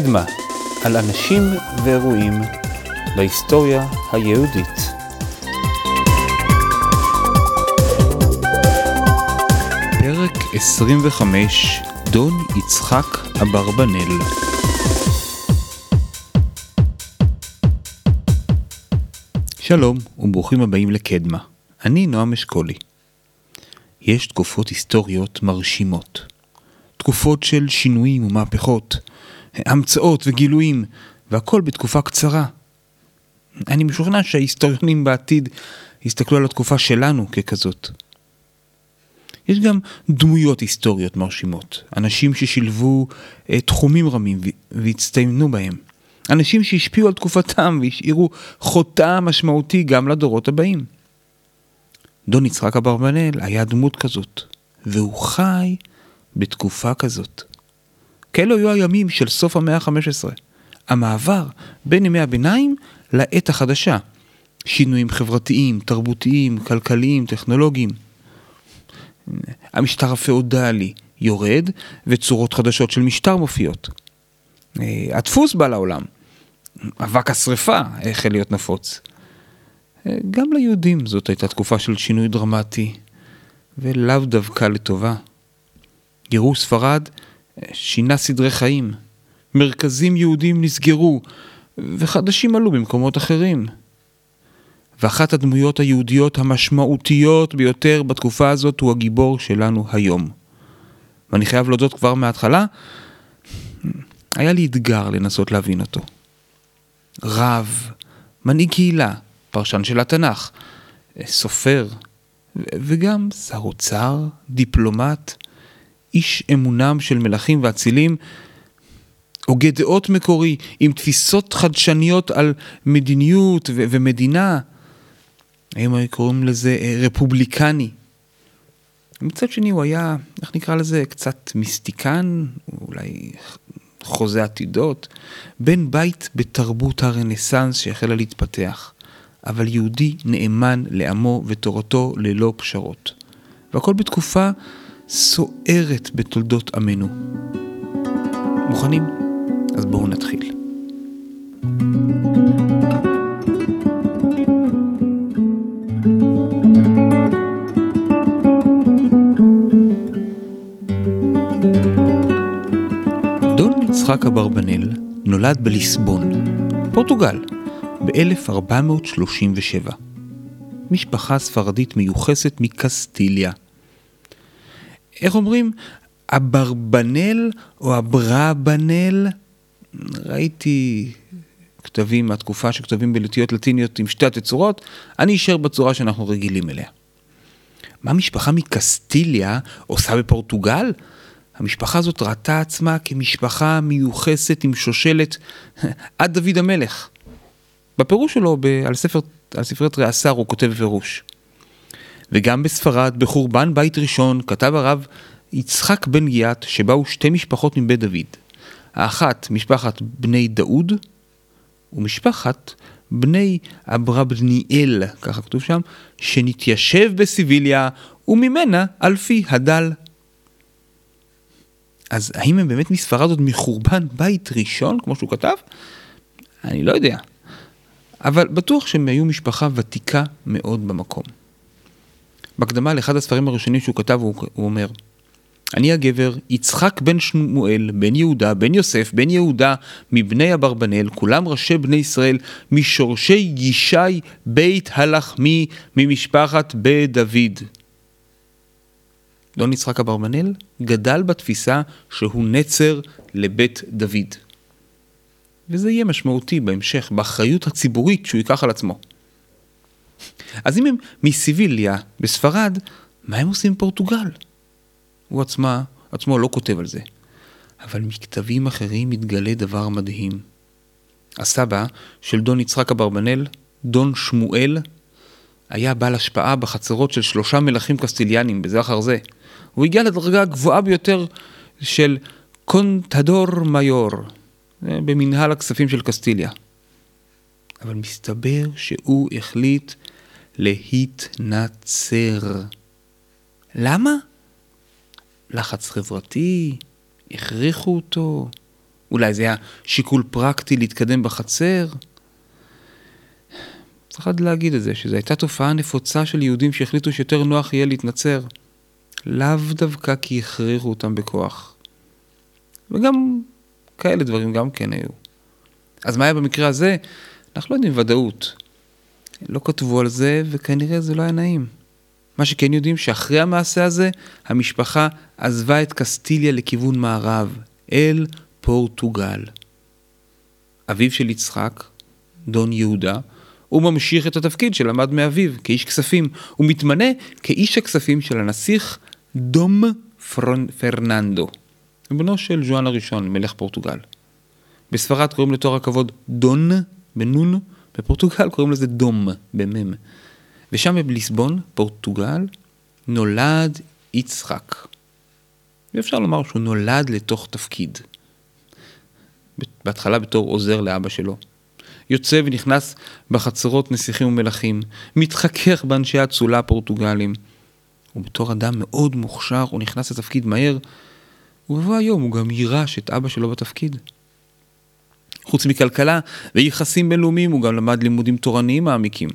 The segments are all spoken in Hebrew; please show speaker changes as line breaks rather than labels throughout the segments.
קדמה, על אנשים ואירועים בהיסטוריה היהודית. פרק 25, דון יצחק אברבנאל שלום וברוכים הבאים לקדמה, אני נועם אשכולי. יש תקופות היסטוריות מרשימות. תקופות של שינויים ומהפכות, המצאות וגילויים, והכל בתקופה קצרה. אני משוכנע שההיסטוריונים בעתיד יסתכלו על התקופה שלנו ככזאת. יש גם דמויות היסטוריות מרשימות, אנשים ששילבו אה, תחומים רמים והצטיינו בהם. אנשים שהשפיעו על תקופתם והשאירו חותם משמעותי גם לדורות הבאים. דון יצחק אברבנאל היה דמות כזאת, והוא חי בתקופה כזאת. כאלו היו הימים של סוף המאה ה-15, המעבר בין ימי הביניים לעת החדשה. שינויים חברתיים, תרבותיים, כלכליים, טכנולוגיים. המשטר הפאודלי יורד, וצורות חדשות של משטר מופיעות. אה, הדפוס בא לעולם. אבק השרפה החל להיות נפוץ. אה, גם ליהודים זאת הייתה תקופה של שינוי דרמטי, ולאו דווקא לטובה. גירוש ספרד שינה סדרי חיים. מרכזים יהודים נסגרו, וחדשים עלו במקומות אחרים. ואחת הדמויות היהודיות המשמעותיות ביותר בתקופה הזאת הוא הגיבור שלנו היום. ואני חייב להודות כבר מההתחלה, היה לי אתגר לנסות להבין אותו. רב, מנהיג קהילה, פרשן של התנ"ך, סופר, וגם שר אוצר, דיפלומט, איש אמונם של מלכים ואצילים, הוגה דעות מקורי, עם תפיסות חדשניות על מדיניות ו- ומדינה. היום היו קוראים לזה אה, רפובליקני. מצד שני הוא היה, איך נקרא לזה, קצת מיסטיקן, אולי חוזה עתידות, בן בית בתרבות הרנסאנס שהחלה להתפתח, אבל יהודי נאמן לעמו ותורתו ללא פשרות. והכל בתקופה סוערת בתולדות עמנו. מוכנים? אז בואו נתחיל. דון יצחק אברבנאל נולד בליסבון, פורטוגל, ב-1437. משפחה ספרדית מיוחסת מקסטיליה. איך אומרים? אברבנל או אברבנל? ראיתי כתבים מהתקופה שכתבים בלטיות לטיניות עם שתי התצורות, אני אשאר בצורה שאנחנו רגילים אליה. מה משפחה מקסטיליה עושה בפורטוגל? המשפחה הזאת ראתה עצמה כמשפחה מיוחסת עם שושלת עד דוד המלך. בפירוש שלו על, ספר, על ספרת רעשר הוא כותב בפירוש. וגם בספרד, בחורבן בית ראשון, כתב הרב יצחק בן גיאת, שבאו שתי משפחות מבית דוד. האחת, משפחת בני דאוד, ומשפחת בני אברבניאל, ככה כתוב שם, שנתיישב בסיביליה, וממנה אלפי הדל. אז האם הם באמת מספרד עוד מחורבן בית ראשון, כמו שהוא כתב? אני לא יודע. אבל בטוח שהם היו משפחה ותיקה מאוד במקום. בהקדמה לאחד הספרים הראשונים שהוא כתב, הוא, הוא אומר, אני הגבר, יצחק בן שמואל, בן יהודה, בן יוסף, בן יהודה, מבני אברבנאל, כולם ראשי בני ישראל, משורשי ישי בית הלחמי, ממשפחת בית דוד. דון יצחק אברבנאל גדל בתפיסה שהוא נצר לבית דוד. וזה יהיה משמעותי בהמשך, באחריות הציבורית שהוא ייקח על עצמו. אז אם הם מסיביליה בספרד, מה הם עושים בפורטוגל? הוא עצמה, עצמו לא כותב על זה. אבל מכתבים אחרים מתגלה דבר מדהים. הסבא של דון יצחק אברבנאל, דון שמואל, היה בעל השפעה בחצרות של שלושה מלכים קסטיליאנים בזה אחר זה. הוא הגיע לדרגה הגבוהה ביותר של קונטדור מיור, במנהל הכספים של קסטיליה. אבל מסתבר שהוא החליט להתנצר. למה? לחץ חברתי, הכריחו אותו, אולי זה היה שיקול פרקטי להתקדם בחצר? צריך להגיד את זה, שזו הייתה תופעה נפוצה של יהודים שהחליטו שיותר נוח יהיה להתנצר. לאו דווקא כי הכריחו אותם בכוח. וגם כאלה דברים גם כן היו. אז מה היה במקרה הזה? אנחנו לא יודעים ודאות. לא כתבו על זה, וכנראה זה לא היה נעים. מה שכן יודעים שאחרי המעשה הזה, המשפחה עזבה את קסטיליה לכיוון מערב, אל פורטוגל. אביו של יצחק, דון יהודה, הוא ממשיך את התפקיד שלמד מאביו, כאיש כספים. הוא מתמנה כאיש הכספים של הנסיך דום פרנ... פרננדו, בנו של ז'ואן הראשון, מלך פורטוגל. בספרד קוראים לתואר הכבוד דון, בנון, בפורטוגל קוראים לזה דום, במם. ושם בליסבון, פורטוגל, נולד יצחק. ואפשר לומר שהוא נולד לתוך תפקיד. בהתחלה בתור עוזר לאבא שלו. יוצא ונכנס בחצרות נסיכים ומלכים, מתחכך באנשי האצולה הפורטוגלים. ובתור אדם מאוד מוכשר הוא נכנס לתפקיד מהר, ובבוא היום הוא גם יירש את אבא שלו בתפקיד. חוץ מכלכלה ויחסים בינלאומיים הוא גם למד לימודים תורניים מעמיקים.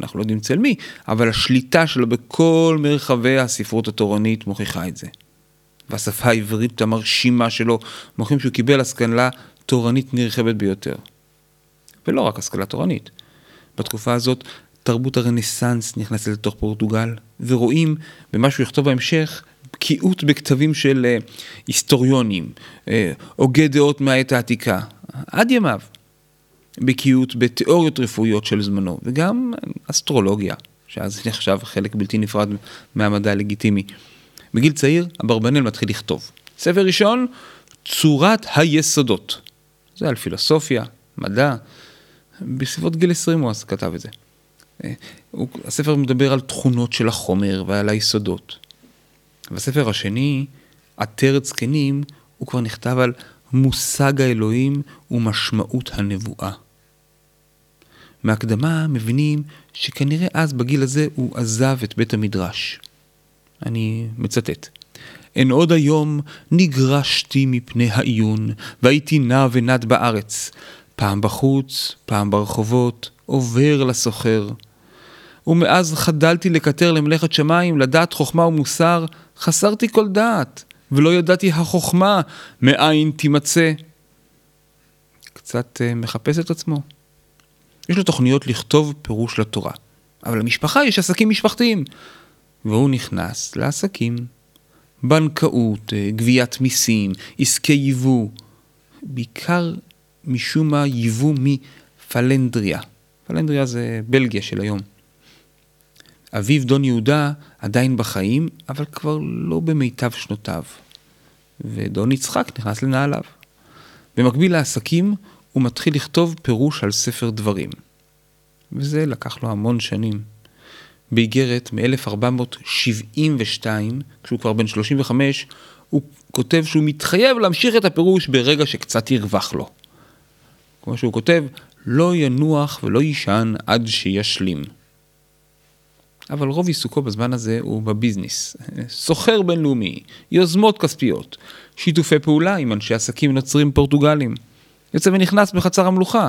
אנחנו לא יודעים אצל מי, אבל השליטה שלו בכל מרחבי הספרות התורנית מוכיחה את זה. והשפה העברית המרשימה שלו מוכיחים שהוא קיבל השכלה תורנית נרחבת ביותר. ולא רק השכלה תורנית. בתקופה הזאת תרבות הרנסאנס נכנסת לתוך פורטוגל, ורואים במה שהוא יכתוב בהמשך בקיאות בכתבים של uh, היסטוריונים, uh, הוגי דעות מהעת העתיקה, עד ימיו. בקיאות בתיאוריות רפואיות של זמנו, וגם אסטרולוגיה, שאז נחשב חלק בלתי נפרד מהמדע הלגיטימי. בגיל צעיר, אברבנאל מתחיל לכתוב. ספר ראשון, צורת היסודות. זה על פילוסופיה, מדע, בסביבות גיל 20 הוא אז כתב את זה. אה, הספר מדבר על תכונות של החומר ועל היסודות. והספר השני, עטרת זקנים, הוא כבר נכתב על מושג האלוהים ומשמעות הנבואה. מהקדמה מבינים שכנראה אז בגיל הזה הוא עזב את בית המדרש. אני מצטט: אין עוד היום נגרשתי מפני העיון, והייתי נע ונד בארץ, פעם בחוץ, פעם ברחובות, עובר לסוחר. ומאז חדלתי לקטר למלאכת שמיים, לדעת חוכמה ומוסר, חסרתי כל דעת, ולא ידעתי החוכמה מאין תימצא. קצת uh, מחפש את עצמו. יש לו תוכניות לכתוב פירוש לתורה, אבל למשפחה יש עסקים משפחתיים. והוא נכנס לעסקים. בנקאות, אה, גביית מיסים, עסקי יבוא, בעיקר משום מה ייבוא מפלנדריה. פלנדריה זה בלגיה של היום. אביו דון יהודה עדיין בחיים, אבל כבר לא במיטב שנותיו. ודון יצחק נכנס לנעליו. במקביל לעסקים, הוא מתחיל לכתוב פירוש על ספר דברים. וזה לקח לו המון שנים. באיגרת מ-1472, כשהוא כבר בן 35, הוא כותב שהוא מתחייב להמשיך את הפירוש ברגע שקצת ירווח לו. כמו שהוא כותב, לא ינוח ולא יישן עד שישלים. אבל רוב עיסוקו בזמן הזה הוא בביזנס. סוחר בינלאומי, יוזמות כספיות, שיתופי פעולה עם אנשי עסקים נוצרים פורטוגלים. יוצא ונכנס בחצר המלוכה.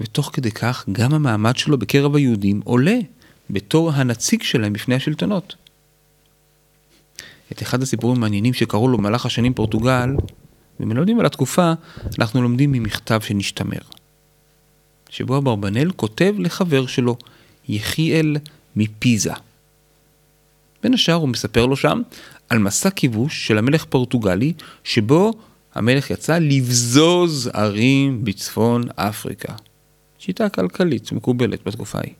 ותוך כדי כך גם המעמד שלו בקרב היהודים עולה בתור הנציג שלהם בפני השלטונות. את אחד הסיפורים המעניינים שקראו לו במהלך השנים פורטוגל, ומלמדים על התקופה, אנחנו לומדים ממכתב שנשתמר. שבו אברבנאל כותב לחבר שלו, יחיאל מפיזה. בין השאר הוא מספר לו שם על מסע כיבוש של המלך פורטוגלי, שבו המלך יצא לבזוז ערים בצפון אפריקה. שיטה כלכלית מקובלת בתקופה ההיא.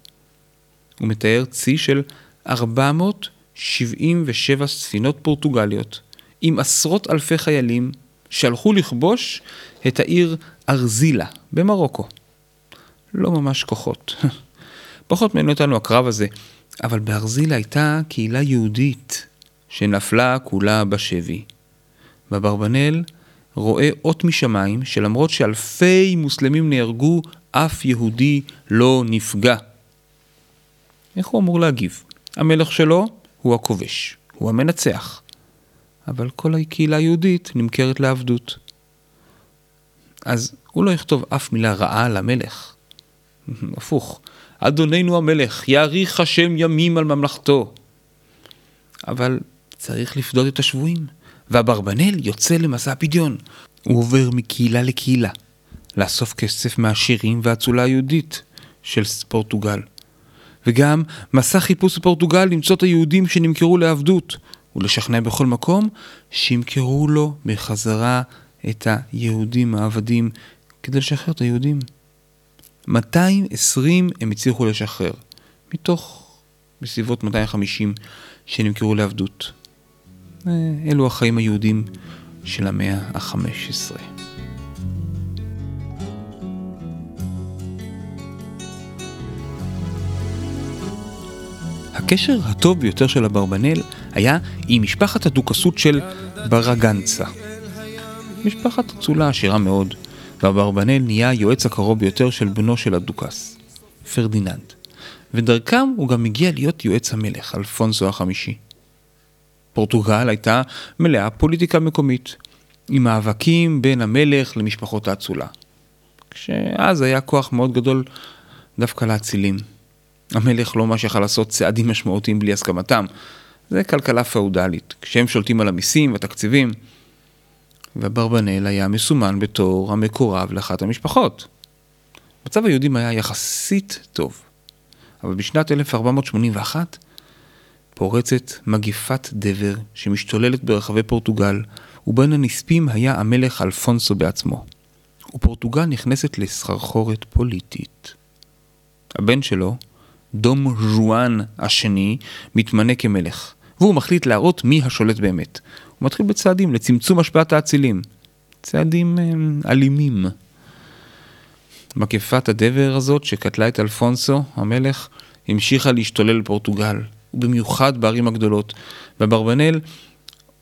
הוא מתאר צי של 477 ספינות פורטוגליות, עם עשרות אלפי חיילים שהלכו לכבוש את העיר ארזילה במרוקו. לא ממש כוחות. פחות מעניין אותנו הקרב הזה, אבל בארזילה הייתה קהילה יהודית שנפלה כולה בשבי. באברבנל רואה אות משמיים שלמרות שאלפי מוסלמים נהרגו, אף יהודי לא נפגע. איך הוא אמור להגיב? המלך שלו הוא הכובש, הוא המנצח. אבל כל הקהילה היהודית נמכרת לעבדות. אז הוא לא יכתוב אף מילה רעה על המלך. הפוך, אדוננו המלך, יאריך השם ימים על ממלכתו. אבל צריך לפדות את השבויים, ואברבנאל יוצא למסע פדיון. הוא עובר מקהילה לקהילה, לאסוף כסף מהשירים והאצולה היהודית של פורטוגל. וגם מסע חיפוש בפורטוגל למצוא את היהודים שנמכרו לעבדות, ולשכנע בכל מקום שימכרו לו בחזרה את היהודים העבדים כדי לשחרר את היהודים. 220 הם הצליחו לשחרר, מתוך בסביבות 250 שנמכרו לעבדות. אה, אלו החיים היהודים של המאה ה-15. הקשר הטוב ביותר של אברבנאל היה עם משפחת הדוכסות של ברגנצה. משפחת אצולה עשירה מאוד, ואברבנאל נהיה היועץ הקרוב ביותר של בנו של הדוכס, פרדיננד. ודרכם הוא גם הגיע להיות יועץ המלך, אלפונסו החמישי. פורטוגל הייתה מלאה פוליטיקה מקומית, עם מאבקים בין המלך למשפחות האצולה. כשאז היה כוח מאוד גדול דווקא לאצילים. המלך לא ממש יכל לעשות צעדים משמעותיים בלי הסכמתם. זה כלכלה פאודלית, כשהם שולטים על המיסים והתקציבים. ואברבנאל היה מסומן בתור המקורב לאחת המשפחות. מצב היהודים היה יחסית טוב, אבל בשנת 1481 פורצת מגיפת דבר שמשתוללת ברחבי פורטוגל, ובין הנספים היה המלך אלפונסו בעצמו. ופורטוגל נכנסת לסחרחורת פוליטית. הבן שלו, דום ז'ואן השני, מתמנה כמלך, והוא מחליט להראות מי השולט באמת. הוא מתחיל בצעדים לצמצום השפעת האצילים. צעדים אה, אלימים. מגפת הדבר הזאת שקטלה את אלפונסו, המלך, המשיכה להשתולל בפורטוגל, ובמיוחד בערים הגדולות. ואברבנאל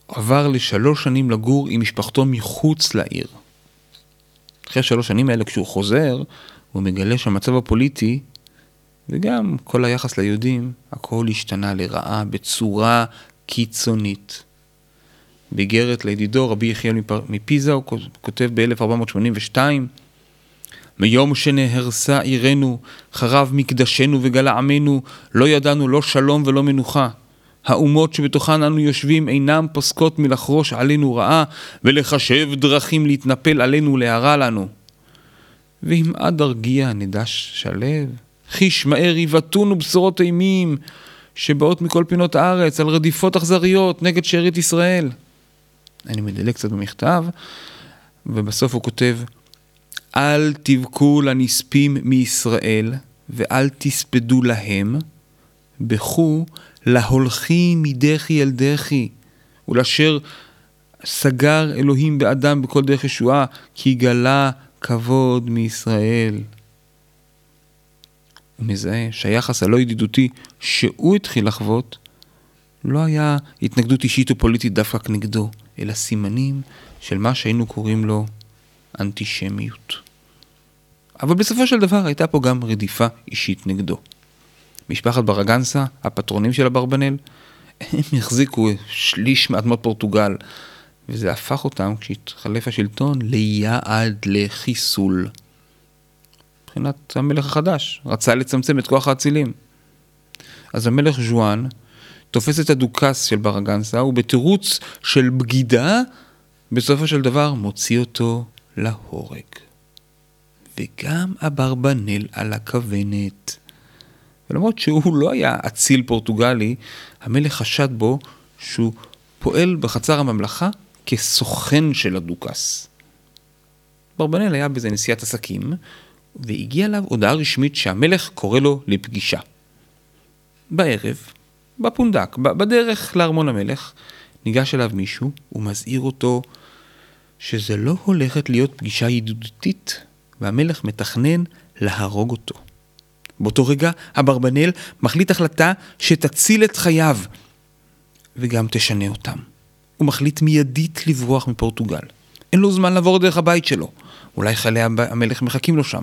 עבר לשלוש שנים לגור עם משפחתו מחוץ לעיר. אחרי שלוש שנים האלה, כשהוא חוזר, הוא מגלה שהמצב הפוליטי, וגם כל היחס ליהודים, הכל השתנה לרעה בצורה קיצונית. באיגרת לידידו רבי יחיאל מפיזה, הוא כותב ב-1482 מיום שנהרסה עירנו, חרב מקדשנו וגלה עמנו, לא ידענו לא שלום ולא מנוחה. האומות שבתוכן אנו יושבים אינם פוסקות מלחרוש עלינו רעה, ולחשב דרכים להתנפל עלינו להרע לנו. ואם עד ארגיע נדש שלו, חיש מהר יבטונו בשורות אימים, שבאות מכל פינות הארץ, על רדיפות אכזריות נגד שארית ישראל. אני מדלג קצת במכתב, ובסוף הוא כותב, אל תבכו לנספים מישראל, ואל תספדו להם, בכו להולכי מדחי אל דחי, ולאשר סגר אלוהים באדם בכל דרך ישועה, כי גלה כבוד מישראל. הוא מזהה שהיחס הלא ידידותי שהוא התחיל לחוות, לא היה התנגדות אישית או פוליטית דווקא כנגדו, אלא סימנים של מה שהיינו קוראים לו אנטישמיות. אבל בסופו של דבר הייתה פה גם רדיפה אישית נגדו. משפחת ברגנסה, הפטרונים של אברבנאל, הם החזיקו שליש מאדמות פורטוגל, וזה הפך אותם, כשהתחלף השלטון, ליעד לחיסול. מבחינת המלך החדש, רצה לצמצם את כוח האצילים. אז המלך ז'ואן תופס את הדוכס של ברגנסה, ובתירוץ של בגידה, בסופו של דבר מוציא אותו להורג. וגם אברבנל על הכוונת. ולמרות שהוא לא היה אציל פורטוגלי, המלך חשד בו שהוא פועל בחצר הממלכה כסוכן של הדוכס. אברבנל היה בזה נשיאת עסקים, והגיעה אליו הודעה רשמית שהמלך קורא לו לפגישה. בערב, בפונדק, בדרך לארמון המלך, ניגש אליו מישהו ומזהיר אותו שזה לא הולכת להיות פגישה ידידותית, והמלך מתכנן להרוג אותו. באותו רגע אברבנאל מחליט החלטה שתציל את חייו, וגם תשנה אותם. הוא מחליט מיידית לברוח מפורטוגל. אין לו זמן לעבור דרך הבית שלו. אולי חיילי המלך מחכים לו שם.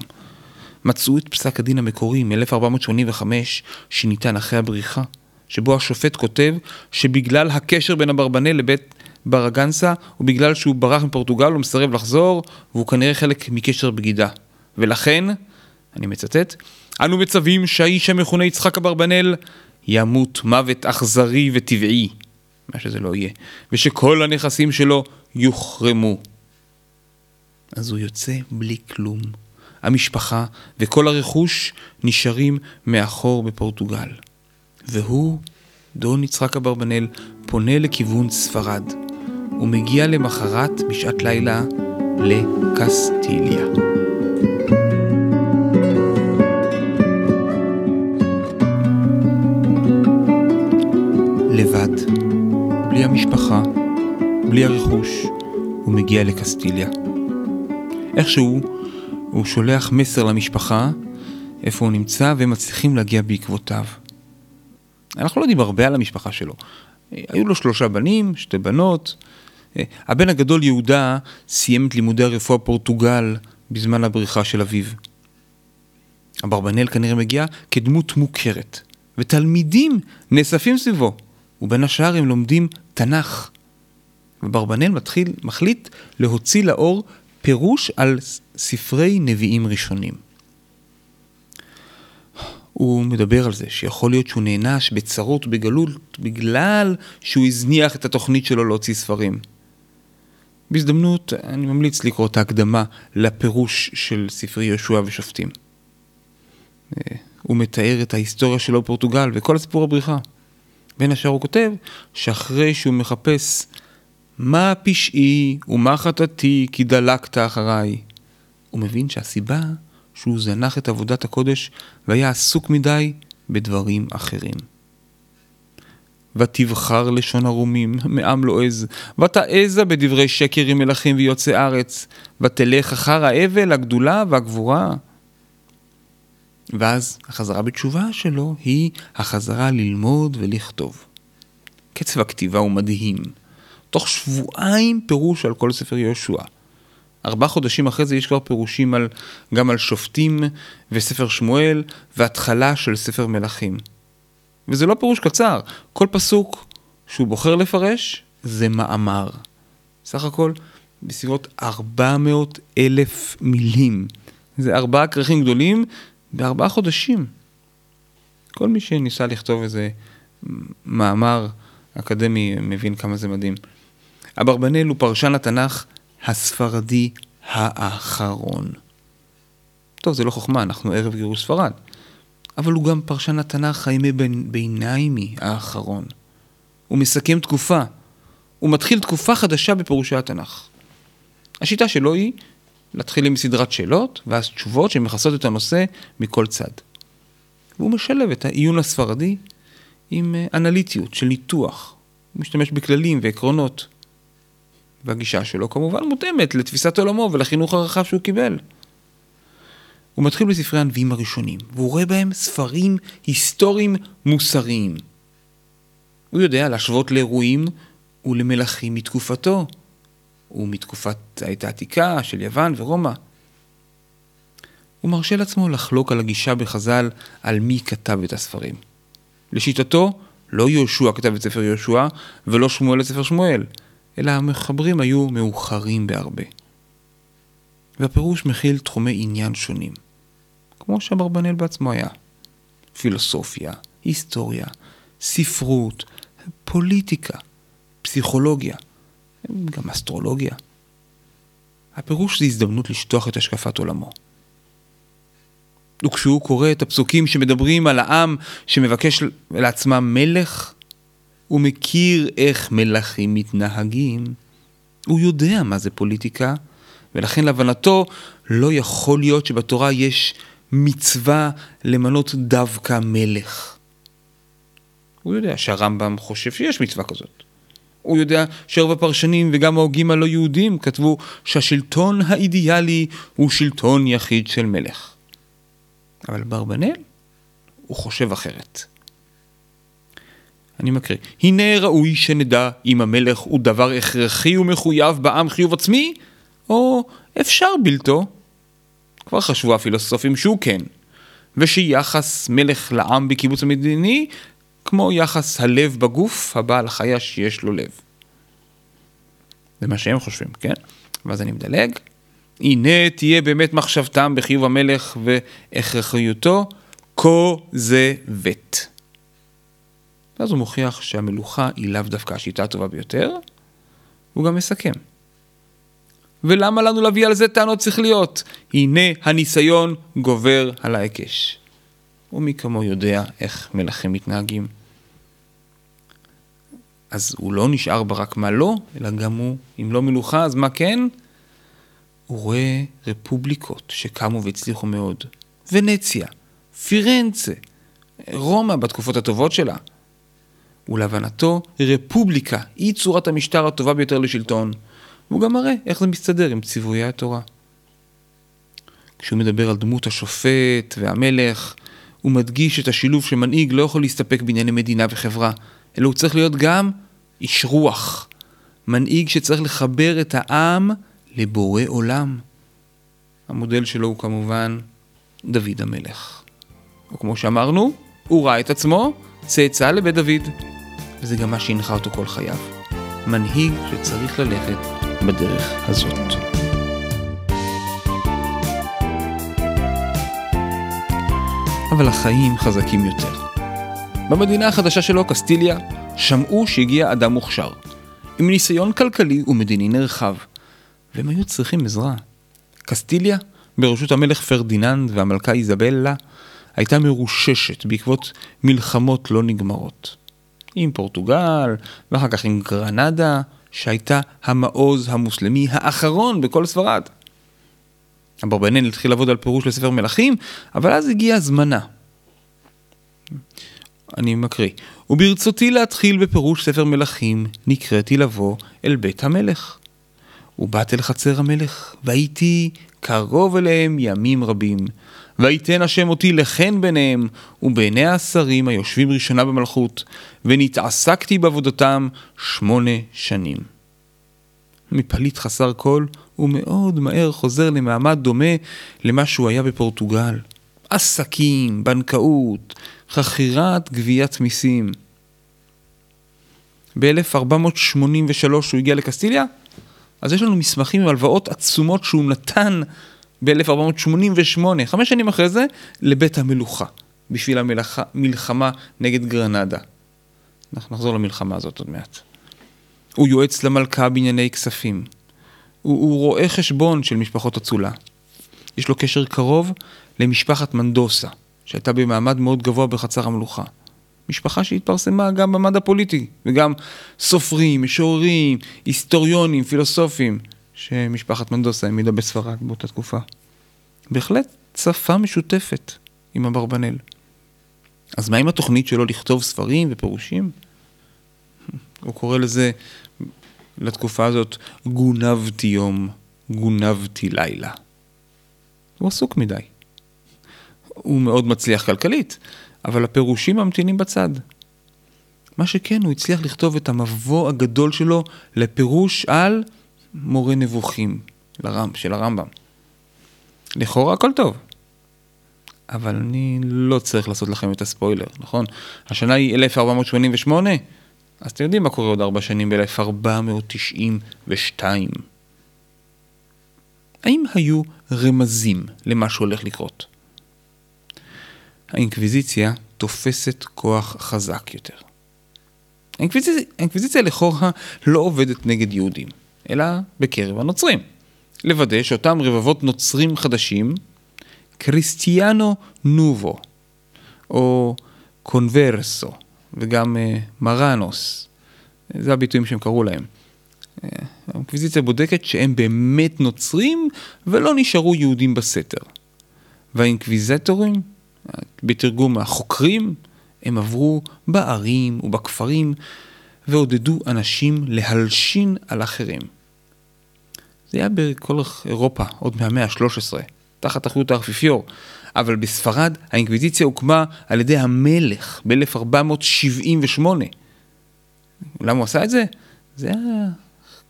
מצאו את פסק הדין המקורי מ-1485 שניתן אחרי הבריחה, שבו השופט כותב שבגלל הקשר בין אברבנאל לבית ברגנסה, ובגלל שהוא ברח מפורטוגל הוא מסרב לחזור, והוא כנראה חלק מקשר בגידה. ולכן, אני מצטט, אנו מצווים שהאיש המכונה יצחק אברבנאל ימות מוות אכזרי וטבעי, מה שזה לא יהיה, ושכל הנכסים שלו יוחרמו. אז הוא יוצא בלי כלום. המשפחה וכל הרכוש נשארים מאחור בפורטוגל. והוא, דון יצחק אברבנאל, פונה לכיוון ספרד. הוא מגיע למחרת בשעת לילה לקסטיליה. לבד, בלי המשפחה, בלי הרכוש, הוא מגיע לקסטיליה. איכשהו הוא שולח מסר למשפחה איפה הוא נמצא והם מצליחים להגיע בעקבותיו. אנחנו לא יודעים הרבה על המשפחה שלו. היו לו שלושה בנים, שתי בנות. הבן הגדול יהודה סיים את לימודי הרפואה פורטוגל בזמן הבריחה של אביו. אברבנאל כנראה מגיע כדמות מוכרת, ותלמידים נאספים סביבו, ובין השאר הם לומדים תנ"ך. וברבנאל מתחיל, מחליט להוציא לאור פירוש על ספרי נביאים ראשונים. הוא מדבר על זה שיכול להיות שהוא נענש בצרות בגלות בגלל שהוא הזניח את התוכנית שלו להוציא ספרים. בהזדמנות אני ממליץ לקרוא את ההקדמה לפירוש של ספרי יהושע ושופטים. הוא מתאר את ההיסטוריה שלו בפורטוגל וכל הסיפור הבריחה. בין השאר הוא כותב שאחרי שהוא מחפש מה פשעי ומה חטאתי כי דלקת אחריי, הוא מבין שהסיבה שהוא זנח את עבודת הקודש והיה עסוק מדי בדברים אחרים. ותבחר לשון ערומים מעם לא עז, ותעזה בדברי שקר עם מלכים ויוצאי ארץ, ותלך אחר האבל, הגדולה והגבורה. ואז החזרה בתשובה שלו היא החזרה ללמוד ולכתוב. קצב הכתיבה הוא מדהים. תוך שבועיים פירוש על כל ספר יהושע. ארבעה חודשים אחרי זה יש כבר פירושים על, גם על שופטים וספר שמואל והתחלה של ספר מלכים. וזה לא פירוש קצר, כל פסוק שהוא בוחר לפרש זה מאמר. סך הכל בסביבות 400 אלף מילים. זה ארבעה כרכים גדולים בארבעה חודשים. כל מי שניסה לכתוב איזה מאמר אקדמי מבין כמה זה מדהים. אברבנאל הוא פרשן התנ"ך הספרדי האחרון. טוב, זה לא חוכמה, אנחנו ערב גירוש ספרד. אבל הוא גם פרשן התנ"ך הימי ביניימי האחרון. הוא מסכם תקופה. הוא מתחיל תקופה חדשה בפירושי התנ"ך. השיטה שלו היא להתחיל עם סדרת שאלות, ואז תשובות שמכסות את הנושא מכל צד. והוא משלב את העיון הספרדי עם אה, אנליטיות של ניתוח. הוא משתמש בכללים ועקרונות. והגישה שלו כמובן מותאמת לתפיסת עולמו ולחינוך הרחב שהוא קיבל. הוא מתחיל בספרי הנביאים הראשונים, והוא רואה בהם ספרים היסטוריים מוסריים. הוא יודע להשוות לאירועים ולמלכים מתקופתו, ומתקופת העת העתיקה של יוון ורומא. הוא מרשה לעצמו לחלוק על הגישה בחז"ל על מי כתב את הספרים. לשיטתו, לא יהושע כתב את ספר יהושע, ולא שמואל את ספר שמואל, אלא המחברים היו מאוחרים בהרבה. והפירוש מכיל תחומי עניין שונים, כמו שאברבנאל בעצמו היה. פילוסופיה, היסטוריה, ספרות, פוליטיקה, פסיכולוגיה, גם אסטרולוגיה. הפירוש זה הזדמנות לשטוח את השקפת עולמו. וכשהוא קורא את הפסוקים שמדברים על העם שמבקש לעצמם מלך, הוא מכיר איך מלכים מתנהגים. הוא יודע מה זה פוליטיקה, ולכן להבנתו לא יכול להיות שבתורה יש מצווה למנות דווקא מלך. הוא יודע שהרמב"ם חושב שיש מצווה כזאת. הוא יודע שרוב הפרשנים וגם ההוגים הלא יהודים כתבו שהשלטון האידיאלי הוא שלטון יחיד של מלך. אבל ברבנאל, הוא חושב אחרת. אני מקריא. הנה ראוי שנדע אם המלך הוא דבר הכרחי ומחויב בעם חיוב עצמי, או אפשר בלתו. כבר חשבו הפילוסופים שהוא כן, ושיחס מלך לעם בקיבוץ המדיני, כמו יחס הלב בגוף, הבעל חיה שיש לו לב. זה מה שהם חושבים, כן? ואז אני מדלג. הנה תהיה באמת מחשבתם בחיוב המלך והכרחיותו, כה זה ות. ואז הוא מוכיח שהמלוכה היא לאו דווקא השיטה הטובה ביותר, הוא גם מסכם. ולמה לנו להביא על זה טענות שכליות? הנה הניסיון גובר על ההיקש. ומי כמו יודע איך מלכים מתנהגים. אז הוא לא נשאר ברק מה לא, אלא גם הוא, אם לא מלוכה, אז מה כן? הוא רואה רפובליקות שקמו והצליחו מאוד. ונציה, פירנצה, רומא בתקופות הטובות שלה. ולהבנתו, רפובליקה היא צורת המשטר הטובה ביותר לשלטון. והוא גם מראה איך זה מסתדר עם ציוויי התורה. כשהוא מדבר על דמות השופט והמלך, הוא מדגיש את השילוב שמנהיג לא יכול להסתפק בענייני מדינה וחברה, אלא הוא צריך להיות גם איש רוח. מנהיג שצריך לחבר את העם לבורא עולם. המודל שלו הוא כמובן דוד המלך. וכמו שאמרנו, הוא ראה את עצמו צאצא לבית דוד, וזה גם מה שהנחה אותו כל חייו. מנהיג שצריך ללכת בדרך הזאת. אבל החיים חזקים יותר. במדינה החדשה שלו, קסטיליה, שמעו שהגיע אדם מוכשר, עם ניסיון כלכלי ומדיני נרחב, והם היו צריכים עזרה. קסטיליה, בראשות המלך פרדיננד והמלכה איזבלה, הייתה מרוששת בעקבות מלחמות לא נגמרות. עם פורטוגל, ואחר כך עם גרנדה, שהייתה המעוז המוסלמי האחרון בכל ספרד. אברבנאל התחיל לעבוד על פירוש לספר מלכים, אבל אז הגיעה זמנה. אני מקריא. וברצותי להתחיל בפירוש ספר מלכים, נקראתי לבוא אל בית המלך. ובאת אל חצר המלך, והייתי קרוב אליהם ימים רבים. ויתן השם אותי לחן ביניהם, ובעיני השרים היושבים ראשונה במלכות, ונתעסקתי בעבודתם שמונה שנים. מפליט חסר כל, הוא מאוד מהר חוזר למעמד דומה למה שהוא היה בפורטוגל. עסקים, בנקאות, חכירת גביית מיסים. ב-1483 הוא הגיע לקסטיליה, אז יש לנו מסמכים עם הלוואות עצומות שהוא נתן ב-1488, חמש שנים אחרי זה, לבית המלוכה, בשביל המלחמה נגד גרנדה. אנחנו נחזור למלחמה הזאת עוד מעט. הוא יועץ למלכה בענייני כספים. הוא, הוא רואה חשבון של משפחות אצולה. יש לו קשר קרוב למשפחת מנדוסה, שהייתה במעמד מאוד גבוה בחצר המלוכה. משפחה שהתפרסמה גם במעמד הפוליטי, וגם סופרים, משוררים, היסטוריונים, פילוסופים, שמשפחת מנדוסה העמידה בספרד באותה תקופה. בהחלט שפה משותפת עם אברבנאל. אז מה עם התוכנית שלו לכתוב ספרים ופירושים? הוא קורא לזה, לתקופה הזאת, גונבתי יום, גונבתי לילה. הוא עסוק מדי. הוא מאוד מצליח כלכלית, אבל הפירושים ממתינים בצד. מה שכן, הוא הצליח לכתוב את המבוא הגדול שלו לפירוש על מורה נבוכים לרם, של הרמב"ם. לכאורה הכל טוב. אבל אני לא צריך לעשות לכם את הספוילר, נכון? השנה היא 1488, אז אתם יודעים מה קורה עוד ארבע שנים ב-1492. האם היו רמזים למה שהולך לקרות? האינקוויזיציה תופסת כוח חזק יותר. האינקוויזיציה, האינקוויזיציה לכאורה לא עובדת נגד יהודים, אלא בקרב הנוצרים. לוודא שאותם רבבות נוצרים חדשים, קריסטיאנו נובו, או קונברסו, וגם uh, מרנוס, זה הביטויים שהם קראו להם. אה, האינקוויזיציה בודקת שהם באמת נוצרים ולא נשארו יהודים בסתר. והאינקוויזטורים, בתרגום החוקרים, הם עברו בערים ובכפרים ועודדו אנשים להלשין על אחרים. זה היה בכל אירופה, עוד מהמאה ה-13, תחת אחריות האפיפיור. אבל בספרד האינקוויזיציה הוקמה על ידי המלך ב-1478. למה הוא עשה את זה? זה היה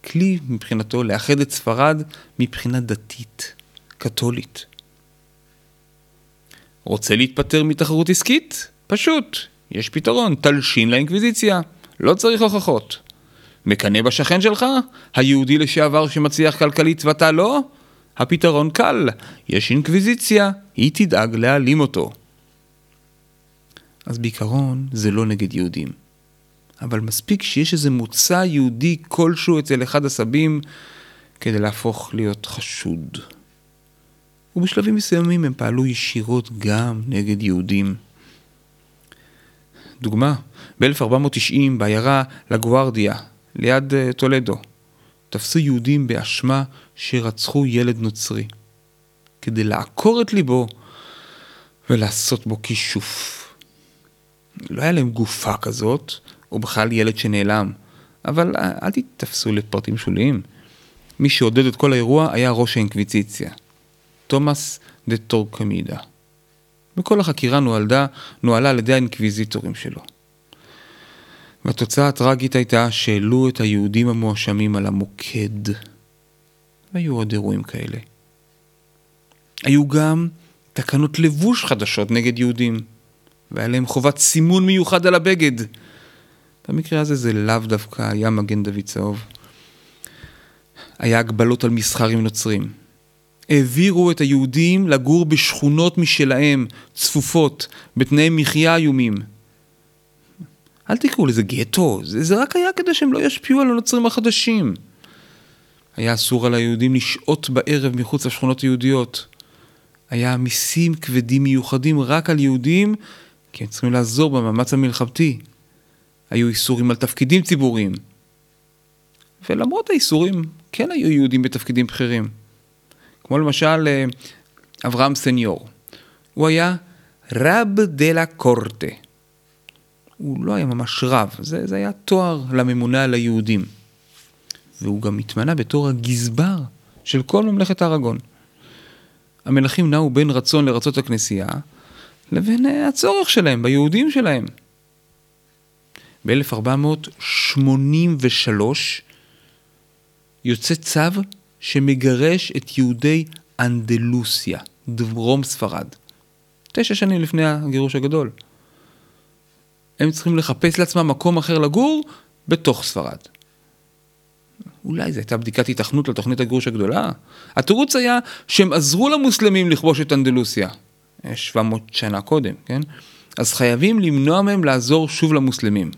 כלי מבחינתו לאחד את ספרד מבחינה דתית, קתולית. רוצה להתפטר מתחרות עסקית? פשוט, יש פתרון, תלשין לאינקוויזיציה, לא צריך הוכחות. מקנא בשכן שלך? היהודי לשעבר שמצליח כלכלית ואתה לא? הפתרון קל, יש אינקוויזיציה, היא תדאג להעלים אותו. אז בעיקרון זה לא נגד יהודים. אבל מספיק שיש איזה מוצא יהודי כלשהו אצל אחד הסבים כדי להפוך להיות חשוד. ובשלבים מסוימים הם פעלו ישירות גם נגד יהודים. דוגמה, ב-1490 בעיירה לגוארדיה, ליד uh, טולדו, תפסו יהודים באשמה שרצחו ילד נוצרי, כדי לעקור את ליבו ולעשות בו כישוף. לא היה להם גופה כזאת, או בכלל ילד שנעלם, אבל אה, אל תתפסו לפרטים שוליים. מי שעודד את כל האירוע היה ראש האינקוויזיציה, תומאס דה טורקמידה. וכל החקירה נוהלדה, נוהלה על ידי האינקוויזיטורים שלו. והתוצאה הטראגית הייתה שהעלו את היהודים המואשמים על המוקד. והיו עוד אירועים כאלה. היו גם תקנות לבוש חדשות נגד יהודים, והיה להם חובת סימון מיוחד על הבגד. במקרה הזה זה לאו דווקא היה מגן דוד צהוב. היה הגבלות על מסחר עם נוצרים. העבירו את היהודים לגור בשכונות משלהם, צפופות, בתנאי מחיה איומים. אל תקראו לזה גטו, זה, זה רק היה כדי שהם לא ישפיעו על הנוצרים החדשים. היה אסור על היהודים לשהות בערב מחוץ לשכונות היהודיות. היה מיסים כבדים מיוחדים רק על יהודים, כי הם צריכים לעזור במאמץ המלחמתי. היו איסורים על תפקידים ציבוריים. ולמרות האיסורים, כן היו יהודים בתפקידים בכירים. כמו למשל אה, אברהם סניור. הוא היה רב דה לה קורטה. הוא לא היה ממש רב, זה, זה היה תואר לממונה על היהודים. והוא גם התמנה בתור הגזבר של כל ממלכת אראגון. המלכים נעו בין רצון לרצות הכנסייה לבין אה, הצורך שלהם ביהודים שלהם. ב-1483 יוצא צו שמגרש את יהודי אנדלוסיה, דרום ספרד. תשע שנים לפני הגירוש הגדול. הם צריכים לחפש לעצמם מקום אחר לגור בתוך ספרד. אולי זו הייתה בדיקת התכנות לתוכנית הגירוש הגדולה? התירוץ היה שהם עזרו למוסלמים לכבוש את אנדלוסיה. 700 שנה קודם, כן? אז חייבים למנוע מהם לעזור שוב למוסלמים.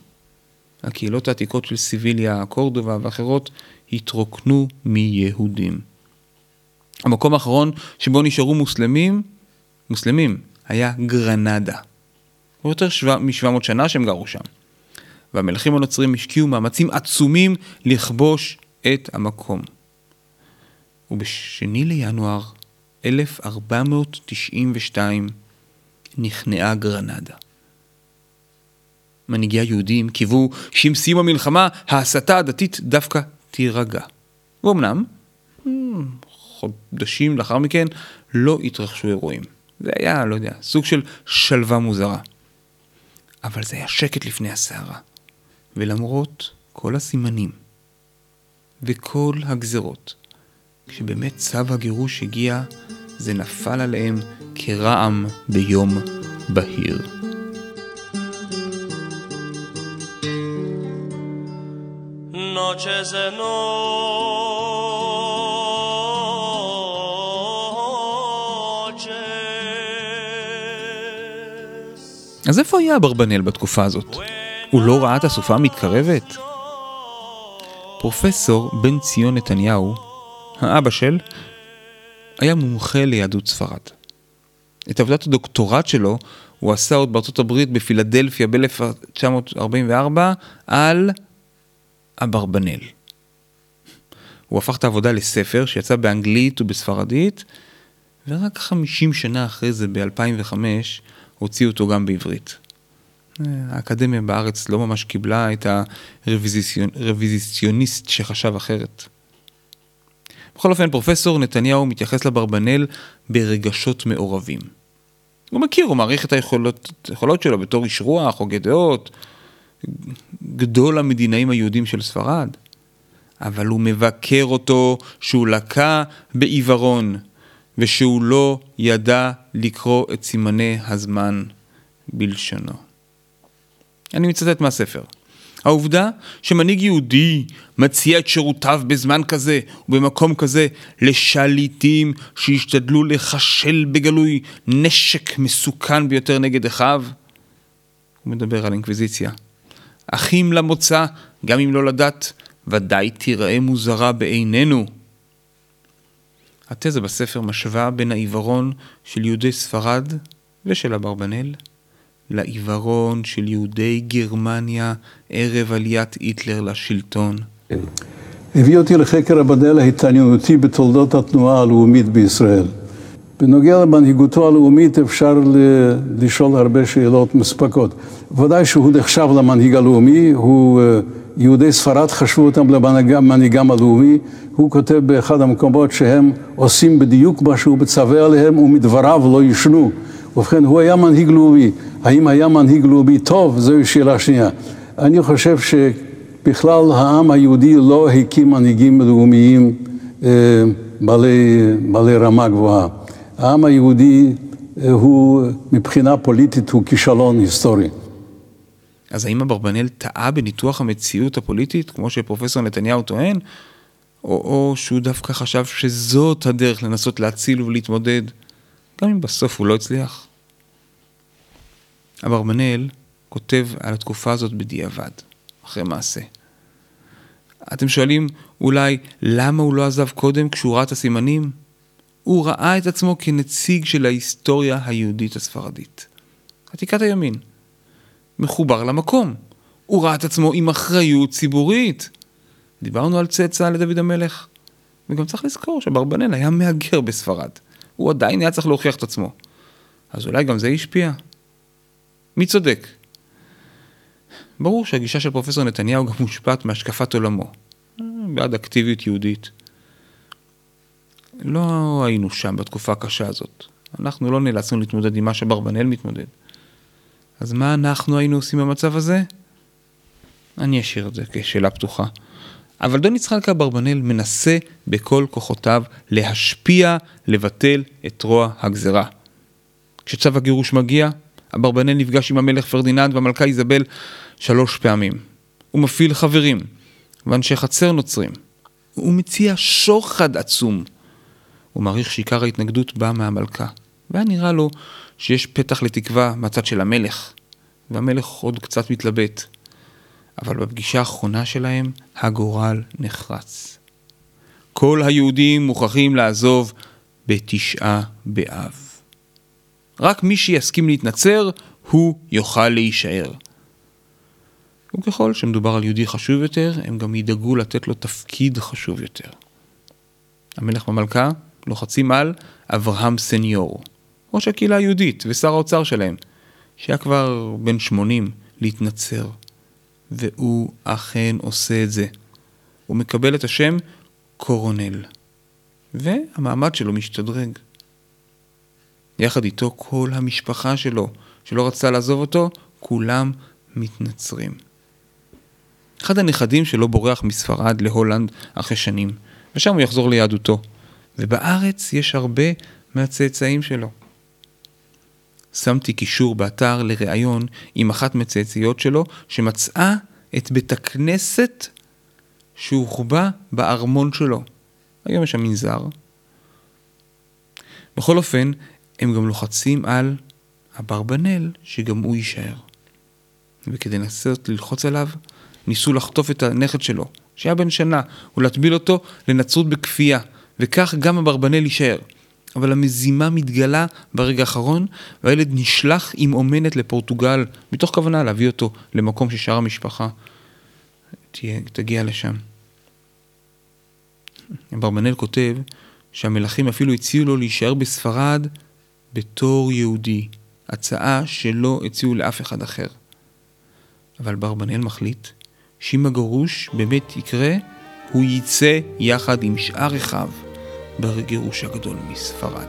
הקהילות העתיקות של סיביליה, קורדובה ואחרות התרוקנו מיהודים. המקום האחרון שבו נשארו מוסלמים, מוסלמים, היה גרנדה. כבר יותר מ-700 שנה שהם גרו שם. והמלכים הנוצרים השקיעו מאמצים עצומים לכבוש את המקום. ובשני לינואר 1492 נכנעה גרנדה. מנהיגי היהודים קיוו שעם סיום המלחמה ההסתה הדתית דווקא תירגע. ואומנם, חודשים לאחר מכן לא התרחשו אירועים. זה היה, לא יודע, סוג של שלווה מוזרה. אבל זה היה שקט לפני הסערה. ולמרות כל הסימנים וכל הגזרות, כשבאמת צו הגירוש הגיע, זה נפל עליהם כרעם ביום בהיר. noches אז איפה היה אברבנאל בתקופה הזאת? הוא לא ראה את הסופה המתקרבת? פרופסור בן ציון נתניהו, האבא של, היה מומחה ליהדות ספרד. את עבודת הדוקטורט שלו הוא עשה עוד בארצות הברית בפילדלפיה ב-1944 על אברבנאל. הוא הפך את העבודה לספר שיצא באנגלית ובספרדית, ורק 50 שנה אחרי זה, ב-2005, הוציאו אותו גם בעברית. האקדמיה בארץ לא ממש קיבלה את הרוויזיציוניסט שחשב אחרת. בכל אופן, פרופסור נתניהו מתייחס לברבנל ברגשות מעורבים. הוא מכיר, הוא מעריך את היכולות, היכולות שלו בתור איש רוח, הוגה דעות, גדול המדינאים היהודים של ספרד. אבל הוא מבקר אותו שהוא לקה בעיוורון, ושהוא לא ידע לקרוא את סימני הזמן בלשונו. אני מצטט מהספר. העובדה שמנהיג יהודי מציע את שירותיו בזמן כזה ובמקום כזה לשליטים שהשתדלו לחשל בגלוי נשק מסוכן ביותר נגד אחיו, הוא מדבר על אינקוויזיציה. אחים למוצא, גם אם לא לדת, ודאי תיראה מוזרה בעינינו. התזה בספר משווה בין העיוורון של יהודי ספרד ושל אברבנאל לעיוורון של יהודי גרמניה ערב עליית היטלר לשלטון.
הביא אותי לחקר אברבנאל ההתעניינותי בתולדות התנועה הלאומית בישראל. בנוגע למנהיגותו הלאומית אפשר לשאול הרבה שאלות מספקות. ודאי שהוא נחשב למנהיג הלאומי, הוא, אה, יהודי ספרד חשבו אותם למנהיגם הלאומי, הוא כותב באחד המקומות שהם עושים בדיוק מה שהוא מצווה עליהם ומדבריו לא ישנו. ובכן, הוא היה מנהיג לאומי. האם היה מנהיג לאומי טוב? זוהי שאלה שנייה. אני חושב שבכלל העם היהודי לא הקים מנהיגים לאומיים אה, בעלי, בעלי רמה גבוהה. העם היהודי אה, הוא מבחינה פוליטית הוא כישלון היסטורי.
אז האם אברבנאל טעה בניתוח המציאות הפוליטית, כמו שפרופסור נתניהו טוען, או, או שהוא דווקא חשב שזאת הדרך לנסות להציל ולהתמודד, גם אם בסוף הוא לא הצליח? אברבנאל כותב על התקופה הזאת בדיעבד, אחרי מעשה. אתם שואלים אולי למה הוא לא עזב קודם כשהוא ראה את הסימנים? הוא ראה את עצמו כנציג של ההיסטוריה היהודית הספרדית. עתיקת הימין. מחובר למקום. הוא ראה את עצמו עם אחריות ציבורית. דיברנו על צאצא לדוד המלך. וגם צריך לזכור שברבנאל היה מהגר בספרד. הוא עדיין היה צריך להוכיח את עצמו. אז אולי גם זה השפיע? מי צודק? ברור שהגישה של פרופסור נתניהו גם מושפעת מהשקפת עולמו. בעד אקטיביות יהודית. לא היינו שם בתקופה הקשה הזאת. אנחנו לא נאלצנו להתמודד עם מה שברבנאל מתמודד. אז מה אנחנו היינו עושים במצב הזה? אני אשאיר את זה כשאלה פתוחה. אבל דון יצחק אברבנאל מנסה בכל כוחותיו להשפיע, לבטל את רוע הגזרה. כשצו הגירוש מגיע, אברבנאל נפגש עם המלך פרדיננד והמלכה איזבל שלוש פעמים. הוא מפעיל חברים ואנשי חצר נוצרים. הוא מציע שוחד עצום הוא מעריך שעיקר ההתנגדות באה מהמלכה, והיה נראה לו שיש פתח לתקווה מהצד של המלך, והמלך עוד קצת מתלבט. אבל בפגישה האחרונה שלהם, הגורל נחרץ. כל היהודים מוכרחים לעזוב בתשעה באב. רק מי שיסכים להתנצר, הוא יוכל להישאר. וככל שמדובר על יהודי חשוב יותר, הם גם ידאגו לתת לו תפקיד חשוב יותר. המלך והמלכה לוחצים על אברהם סניור, ראש הקהילה היהודית ושר האוצר שלהם, שהיה כבר בן 80 להתנצר. והוא אכן עושה את זה. הוא מקבל את השם קורונל, והמעמד שלו משתדרג. יחד איתו כל המשפחה שלו, שלא רצתה לעזוב אותו, כולם מתנצרים. אחד הנכדים שלו בורח מספרד להולנד אחרי שנים, ושם הוא יחזור ליהדותו. ובארץ יש הרבה מהצאצאים שלו. שמתי קישור באתר לראיון עם אחת מצאצאיות שלו שמצאה את בית הכנסת שהוחבא בארמון שלו. היום יש שם מנזר. בכל אופן, הם גם לוחצים על אברבנאל שגם הוא יישאר. וכדי לנסות ללחוץ עליו, ניסו לחטוף את הנכד שלו, שהיה בן שנה, ולהטביל אותו לנצרות בכפייה. וכך גם אברבנאל יישאר. אבל המזימה מתגלה ברגע האחרון, והילד נשלח עם אומנת לפורטוגל, מתוך כוונה להביא אותו למקום ששאר המשפחה תהיה, תגיע לשם. אברבנאל כותב שהמלכים אפילו הציעו לו להישאר בספרד בתור יהודי, הצעה שלא הציעו לאף אחד אחר. אבל ברבנאל מחליט שאם הגרוש באמת יקרה, הוא יצא יחד עם שאר אחיו. בגירוש הגדול מספרד.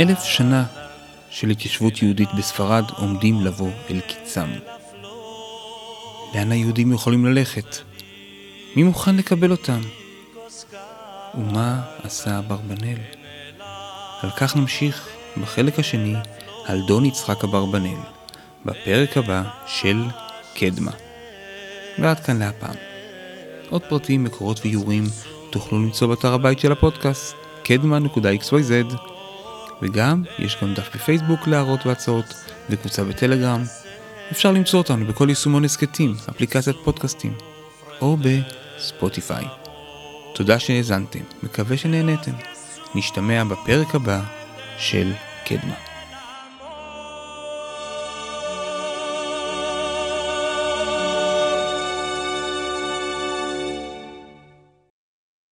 אלף שנה של התיישבות יהודית בספרד עומדים לבוא אל קיצם. לאן היהודים יכולים ללכת? מי מוכן לקבל אותם? ומה עשה אברבנאל? על כך נמשיך בחלק השני על דון יצחק אברבנאל, בפרק הבא של קדמה. ועד כאן להפעם. עוד פרטים, מקורות ואיורים תוכלו למצוא באתר הבית של הפודקאסט, קדמה.xyz, וגם יש גם דף בפייסבוק להערות והצעות, וקבוצה בטלגרם. אפשר למצוא אותנו בכל יישומון הסכתים, אפליקציית פודקאסטים, או בספוטיפיי. תודה שהאזנתם, מקווה שנהניתם. נשתמע בפרק הבא של קדמה.